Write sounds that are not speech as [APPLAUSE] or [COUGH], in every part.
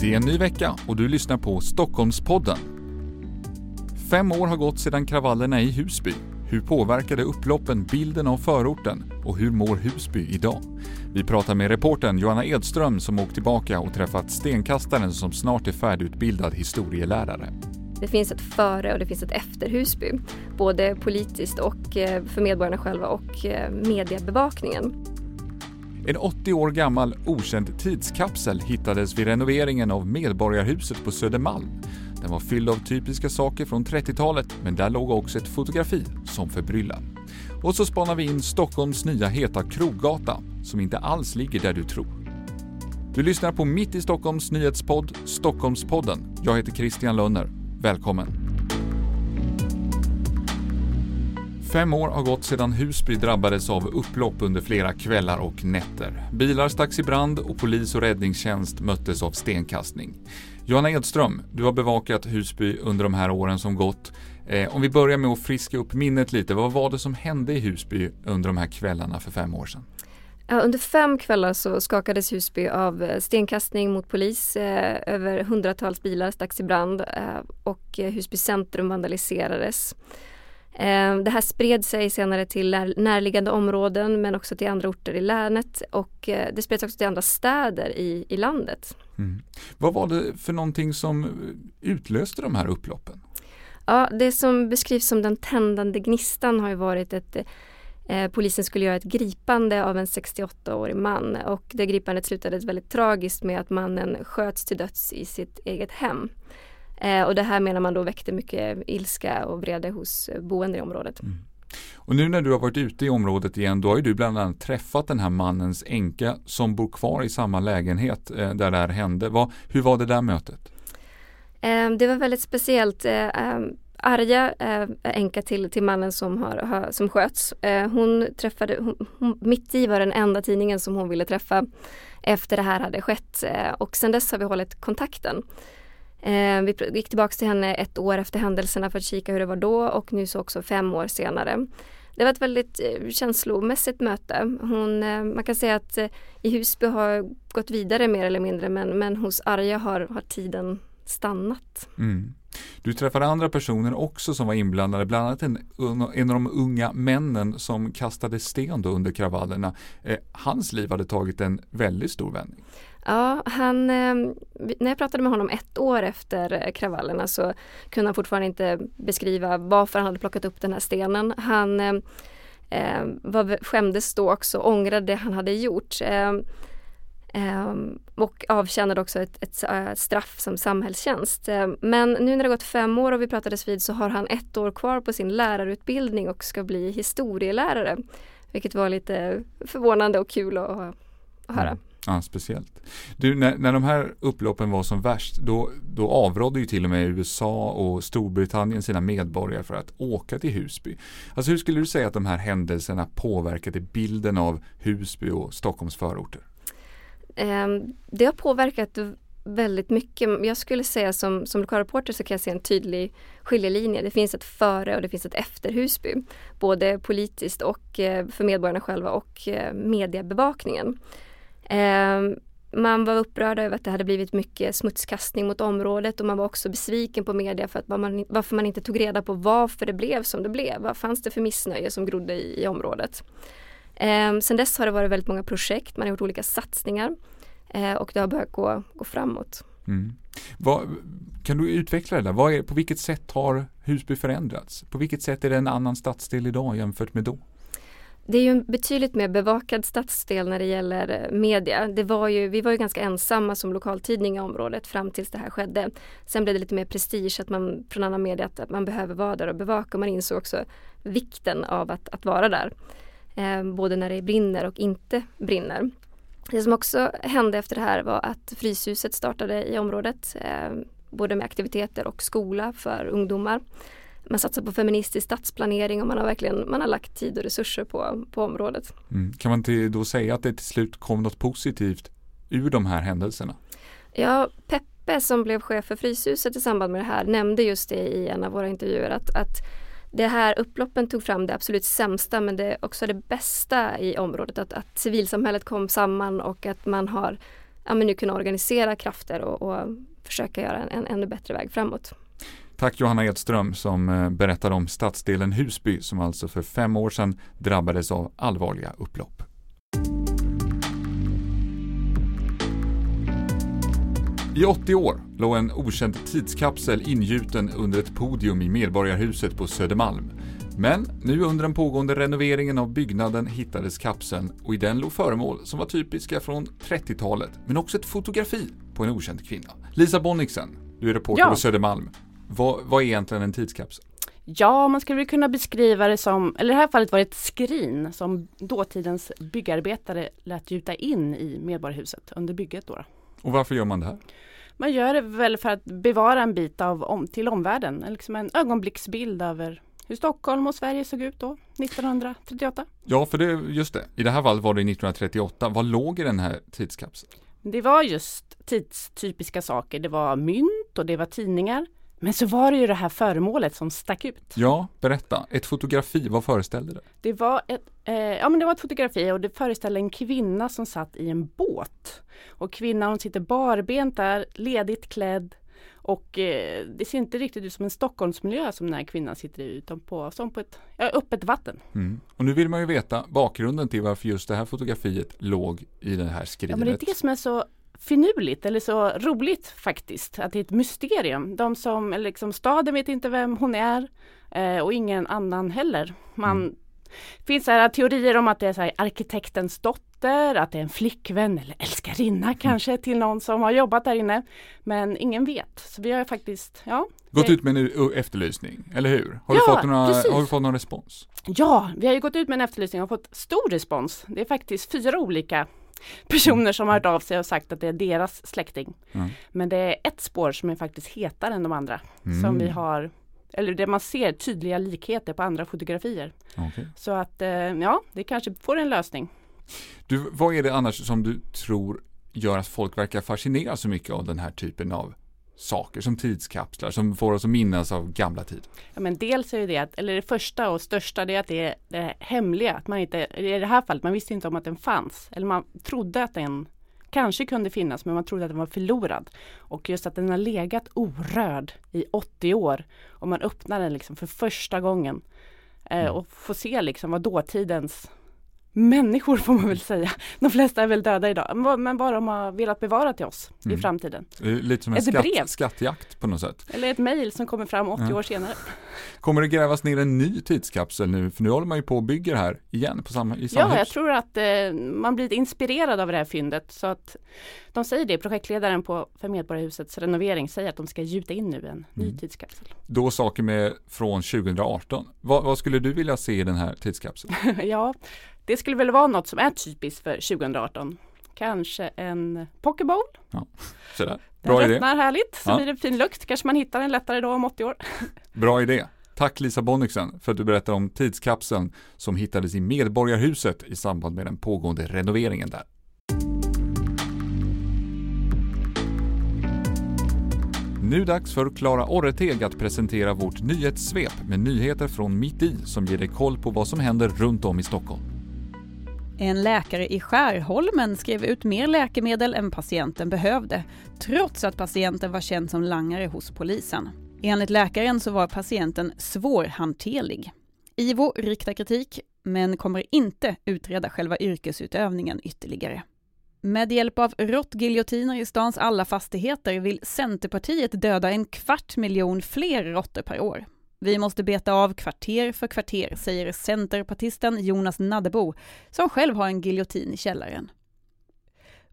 Det är en ny vecka och du lyssnar på Stockholmspodden. Fem år har gått sedan kravallerna i Husby. Hur påverkade upploppen bilden av förorten och hur mår Husby idag? Vi pratar med reportern Johanna Edström som åkt tillbaka och träffat stenkastaren som snart är färdigutbildad historielärare. Det finns ett före och det finns ett efter Husby, både politiskt och eh, för medborgarna själva och eh, mediebevakningen. En 80 år gammal okänd tidskapsel hittades vid renoveringen av Medborgarhuset på Södermalm. Den var fylld av typiska saker från 30-talet, men där låg också ett fotografi som förbryllar. Och så spanar vi in Stockholms nya heta Kroggata, som inte alls ligger där du tror. Du lyssnar på Mitt i Stockholms nyhetspodd Stockholmspodden. Jag heter Christian Lönner. Välkommen! Fem år har gått sedan Husby drabbades av upplopp under flera kvällar och nätter. Bilar stacks i brand och polis och räddningstjänst möttes av stenkastning. Johanna Edström, du har bevakat Husby under de här åren som gått. Eh, om vi börjar med att friska upp minnet lite, vad var det som hände i Husby under de här kvällarna för fem år sedan? Under fem kvällar så skakades Husby av eh, stenkastning mot polis. Eh, över hundratals bilar stacks i brand eh, och eh, Husby centrum vandaliserades. Eh, det här spred sig senare till närliggande områden men också till andra orter i länet och eh, det spreds också till andra städer i, i landet. Mm. Vad var det för någonting som utlöste de här upploppen? Ja, det som beskrivs som den tändande gnistan har ju varit att eh, polisen skulle göra ett gripande av en 68-årig man och det gripandet slutade väldigt tragiskt med att mannen sköts till döds i sitt eget hem. Eh, och det här menar man då väckte mycket ilska och vrede hos boende i området. Mm. Och nu när du har varit ute i området igen, då har ju du bland annat träffat den här mannens änka som bor kvar i samma lägenhet eh, där det här hände. Vad, hur var det där mötet? Eh, det var väldigt speciellt. Eh, eh Arja, eh, änka till, till mannen som, har, som sköts, eh, hon träffade, hon, hon, mitt i var den enda tidningen som hon ville träffa efter det här hade skett eh, och sen dess har vi hållit kontakten. Eh, vi gick tillbaka till henne ett år efter händelserna för att kika hur det var då och nu så också fem år senare. Det var ett väldigt eh, känslomässigt möte. Hon, eh, man kan säga att eh, i Husby har gått vidare mer eller mindre men, men hos Arja har, har tiden stannat. Mm. Du träffade andra personer också som var inblandade, bland annat en, en av de unga männen som kastade sten under kravallerna. Eh, hans liv hade tagit en väldigt stor vändning. Ja, han, eh, när jag pratade med honom ett år efter kravallerna så kunde han fortfarande inte beskriva varför han hade plockat upp den här stenen. Han eh, eh var, skämdes då också, ångrade det han hade gjort. Eh, eh, och avtjänade också ett, ett, ett, straff som samhällstjänst. Eh, men nu när det gått fem år och vi pratades vid så har han ett år kvar på sin lärarutbildning och ska bli historielärare. Vilket var lite förvånande och kul att, att höra. Mm. Ja, speciellt. Du, när, när de här upploppen var som värst, då, då avrådde ju till och med USA och Storbritannien sina medborgare för att åka till Husby. Alltså hur skulle du säga att de här händelserna påverkade bilden av Husby och Stockholms förorter? Ehm, det har påverkat väldigt mycket. Jag skulle säga som, som lokalreporter så kan jag se en tydlig skiljelinje. Det finns ett före och det finns ett efter Husby. Både politiskt och eh, för medborgarna själva och eh, mediebevakningen. Ehm, man var upprörd över att det hade blivit mycket smutskastning mot området och man var också besviken på media för att man, varför man inte tog reda på varför det blev som det blev. Vad fanns det för missnöje som grodde i, i området? Eh, sen dess har det varit väldigt många projekt, man har gjort olika satsningar eh, och det har börjat gå, gå framåt. Mm. Vad, kan du utveckla det där? Vad är, på vilket sätt har Husby förändrats? På vilket sätt är det en annan stadsdel idag jämfört med då? Det är ju en betydligt mer bevakad stadsdel när det gäller eh, media. Det var ju, vi var ju ganska ensamma som lokaltidning i området fram tills det här skedde. Sen blev det lite mer prestige att man från annan media att, att man behöver vara där och bevaka. Man insåg också vikten av att, att vara där. Eh, både när det brinner och inte brinner. Det som också hände efter det här var att Fryshuset startade i området. Eh, både med aktiviteter och skola för ungdomar man satsar på feministisk stadsplanering och man har verkligen man har lagt tid och resurser på, på området. Mm. Kan man till då säga att det till slut kom något positivt ur de här händelserna? Ja, Peppe som blev chef för Fryshuset i samband med det här nämnde just det i en av våra intervjuer att, att det här upploppen tog fram det absolut sämsta men det också det bästa i området. Att, att civilsamhället kom samman och att man har ja, men nu kunna organisera krafter och, och försöka göra en, en ännu bättre väg framåt. Tack Johanna Edström som eh, berättar om stadsdelen Husby som alltså för fem år sedan drabbades av allvarliga upplopp. I 80 år låg en okänd tidskapsel ingjuten under ett podium i Medborgarhuset på Södermalm. Men nu under den pågående renoveringen av byggnaden hittades kapseln och i den låg föremål som var typiska från 30-talet, men också ett fotografi på en okänd kvinna. Lisa Bonniksen, du är reporter ja. på Södermalm. Vad, vad är egentligen en tidskapsel? Ja, man skulle kunna beskriva det som, eller i det här fallet var det ett skrin som dåtidens byggarbetare lät gjuta in i Medborgarhuset under bygget. Då. Och varför gör man det här? Man gör det väl för att bevara en bit av om, till omvärlden, liksom en ögonblicksbild över hur Stockholm och Sverige såg ut då, 1938. Ja, för det, just det. I det här fallet var det 1938. Vad låg i den här tidskapseln? Det var just tidstypiska saker. Det var mynt och det var tidningar. Men så var det ju det här föremålet som stack ut. Ja, berätta. Ett fotografi, vad föreställde det? Det var ett, eh, ja, men det var ett fotografi och det föreställde en kvinna som satt i en båt. Och kvinnan hon sitter barbent där, ledigt klädd. Och eh, det ser inte riktigt ut som en Stockholmsmiljö som den här kvinnan sitter i utan på, som på ett ja, öppet vatten. Mm. Och nu vill man ju veta bakgrunden till varför just det här fotografiet låg i det här skrivet. Ja, men det är det som är så finurligt eller så roligt faktiskt. Att det är ett mysterium. De som, eller liksom staden vet inte vem hon är eh, och ingen annan heller. Man mm. finns här teorier om att det är så här, arkitektens dotter, att det är en flickvän eller älskarinna mm. kanske till någon som har jobbat där inne. Men ingen vet. Så vi har faktiskt, ja. Gått ut med en efterlysning, eller hur? Har, ja, du fått några, har du fått någon respons? Ja, vi har ju gått ut med en efterlysning och fått stor respons. Det är faktiskt fyra olika personer som har hört av sig och sagt att det är deras släkting. Mm. Men det är ett spår som är faktiskt hetare än de andra. Mm. Som vi har eller där man ser tydliga likheter på andra fotografier. Okay. Så att eh, ja, det kanske får en lösning. Du, vad är det annars som du tror gör att folk verkar fascineras så mycket av den här typen av saker som tidskapslar som får oss att minnas av gamla tider? Ja, men dels är det att, eller det första och största, det är att det är det hemliga. Att man inte, I det här fallet, man visste inte om att den fanns. Eller man trodde att den kanske kunde finnas, men man trodde att den var förlorad. Och just att den har legat orörd i 80 år och man öppnar den liksom för första gången eh, mm. och får se liksom vad dåtidens människor får man väl säga. De flesta är väl döda idag, men bara de har velat bevara till oss mm. i framtiden. Lite som en skatt, brev. skattjakt på något sätt. Eller ett mejl som kommer fram 80 ja. år senare. Kommer det grävas ner en ny tidskapsel nu? För nu håller man ju på och bygger här igen på samma, i samma Ja, hus. jag tror att eh, man blir inspirerad av det här fyndet. Så att de säger det, projektledaren på för Medborgarhusets renovering säger att de ska gjuta in nu en mm. ny tidskapsel. Då saker med från 2018. Vad, vad skulle du vilja se i den här tidskapseln? [LAUGHS] ja, det skulle väl vara något som är typiskt för 2018. Kanske en pokébowl. Ja, sådär. Bra den idé. härligt, så ja. blir det fin lukt. Kanske man hittar den lättare då om 80 år. [LAUGHS] Bra idé. Tack Lisa Bonniksen för att du berättar om tidskapseln som hittades i Medborgarhuset i samband med den pågående renoveringen där. Nu dags för Klara Orreteg att presentera vårt nyhetssvep med nyheter från mitt i som ger dig koll på vad som händer runt om i Stockholm. En läkare i Skärholmen skrev ut mer läkemedel än patienten behövde, trots att patienten var känd som langare hos polisen. Enligt läkaren så var patienten svårhanterlig. IVO riktar kritik, men kommer inte utreda själva yrkesutövningen ytterligare. Med hjälp av råttgiljotiner i stans alla fastigheter vill Centerpartiet döda en kvart miljon fler råttor per år. Vi måste beta av kvarter för kvarter, säger centerpartisten Jonas Naddebo, som själv har en giljotin i källaren.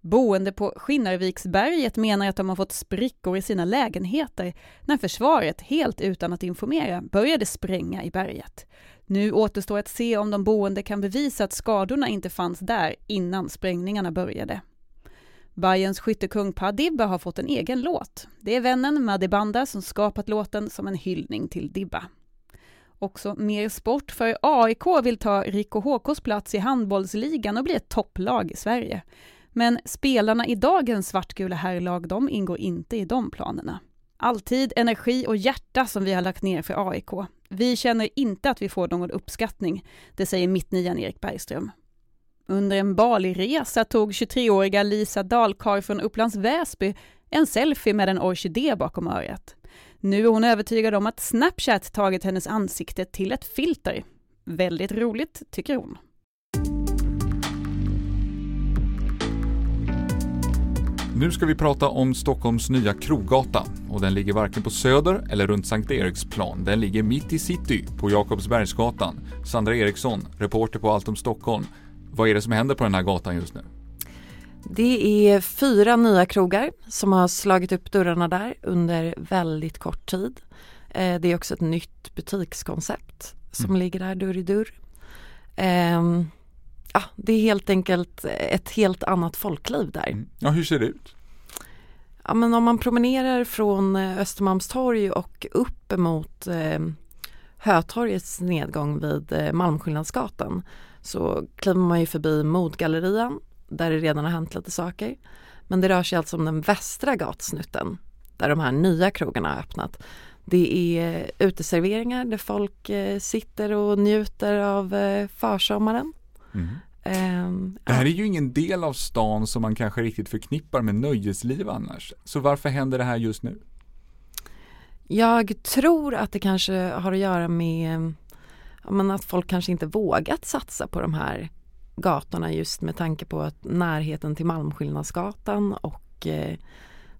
Boende på Skinnarviksberget menar att de har fått sprickor i sina lägenheter när försvaret, helt utan att informera, började spränga i berget. Nu återstår att se om de boende kan bevisa att skadorna inte fanns där innan sprängningarna började. Bayerns skyttekung Pa Dibba har fått en egen låt. Det är vännen Madi Banda som skapat låten som en hyllning till Dibba. Också mer sport, för AIK vill ta Rico HKs plats i handbollsligan och bli ett topplag i Sverige. Men spelarna i dagens svartgula herrlag, de ingår inte i de planerna. Alltid energi och hjärta som vi har lagt ner för AIK. Vi känner inte att vi får någon uppskattning, det säger mittnian Erik Bergström. Under en Bali-resa tog 23-åriga Lisa Dahlkar från Upplands Väsby en selfie med en orkidé bakom örat. Nu är hon övertygad om att Snapchat tagit hennes ansikte till ett filter. Väldigt roligt, tycker hon. Nu ska vi prata om Stockholms nya Krogata och den ligger varken på Söder eller runt Sankt Eriksplan. Den ligger mitt i city på Jakobsbergsgatan. Sandra Eriksson, reporter på Allt om Stockholm. Vad är det som händer på den här gatan just nu? Det är fyra nya krogar som har slagit upp dörrarna där under väldigt kort tid. Eh, det är också ett nytt butikskoncept som mm. ligger där dörr i dörr. Ehm, ja, det är helt enkelt ett helt annat folkliv där. Mm. Ja, hur ser det ut? Ja, men om man promenerar från eh, Östermalmstorg och upp emot eh, Hötorgets nedgång vid Malmskillnadsgatan så kliver man ju förbi Modgallerian där det redan har hänt lite saker. Men det rör sig alltså om den västra gatsnutten där de här nya krogarna har öppnat. Det är uteserveringar där folk eh, sitter och njuter av eh, försommaren. Mm. Um, det här är ju ingen del av stan som man kanske riktigt förknippar med nöjesliv annars. Så varför händer det här just nu? Jag tror att det kanske har att göra med ja, att folk kanske inte vågat satsa på de här gatorna just med tanke på att närheten till Malmskillnadsgatan och eh,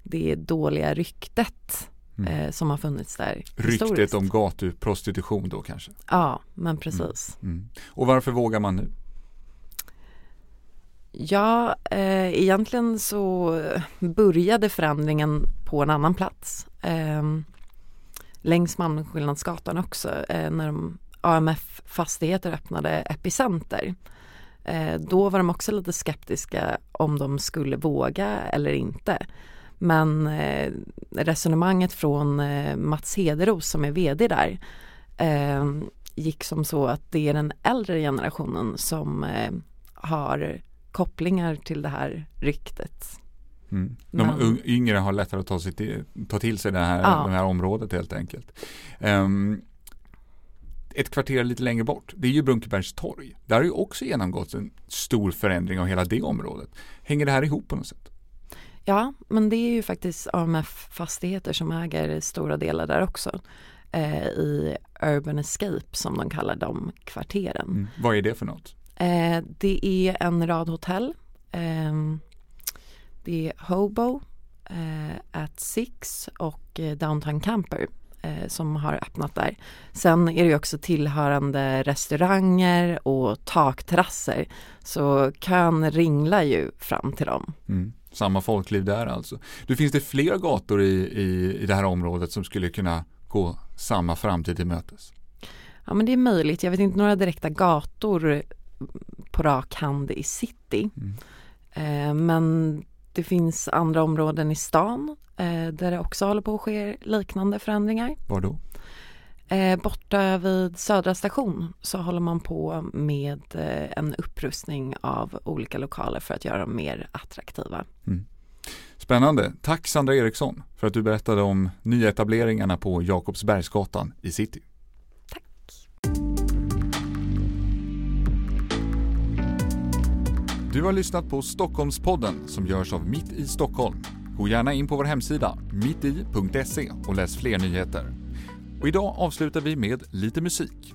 det dåliga ryktet mm. eh, som har funnits där. Ryktet om gatuprostitution då kanske? Ja, men precis. Mm. Mm. Och varför vågar man nu? Ja, eh, egentligen så började förändringen på en annan plats. Eh, längs Malmskillnadsgatan också eh, när de AMF Fastigheter öppnade Epicenter. Eh, då var de också lite skeptiska om de skulle våga eller inte. Men eh, resonemanget från eh, Mats Hederos som är VD där gick som så att det är den äldre generationen som har kopplingar till det här ryktet. Mm. De Men, yngre har lättare att ta, sig till, ta till sig det här, ja. det här området helt enkelt. Um, ett kvarter lite längre bort, det är ju Brunkebergs torg. Där har ju också genomgått en stor förändring av hela det området. Hänger det här ihop på något sätt? Ja, men det är ju faktiskt AMF Fastigheter som äger stora delar där också. Eh, I Urban Escape som de kallar de kvarteren. Mm. Vad är det för något? Eh, det är en rad hotell. Eh, det är Hobo, eh, At Six och eh, Downtown Camper eh, som har öppnat där. Sen är det också tillhörande restauranger och takterrasser. Så kön ringlar ju fram till dem. Mm. Samma folkliv där alltså. Du, finns det fler gator i, i, i det här området som skulle kunna gå samma framtid till mötes? Ja men det är möjligt. Jag vet inte några direkta gator på rak hand i city. Mm. Eh, men det finns andra områden i stan eh, där det också håller på att ske liknande förändringar. Var då? Eh, borta vid Södra station så håller man på med eh, en upprustning av olika lokaler för att göra dem mer attraktiva. Mm. Spännande. Tack Sandra Eriksson för att du berättade om nyetableringarna på Jakobsbergsgatan i city. Du har lyssnat på Stockholmspodden som görs av Mitt i Stockholm. Gå gärna in på vår hemsida mitti.se och läs fler nyheter. Och idag avslutar vi med lite musik.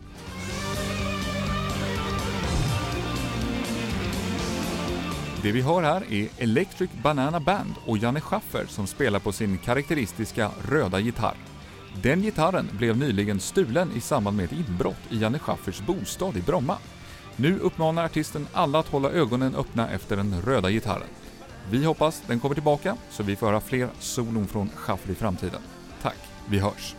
Det vi hör här är Electric Banana Band och Janne Schaffer som spelar på sin karaktäristiska röda gitarr. Den gitarren blev nyligen stulen i samband med ett inbrott i Janne Schaffers bostad i Bromma. Nu uppmanar artisten alla att hålla ögonen öppna efter den röda gitarren. Vi hoppas den kommer tillbaka så vi får höra fler solon från Schaffer i framtiden. Tack, vi hörs!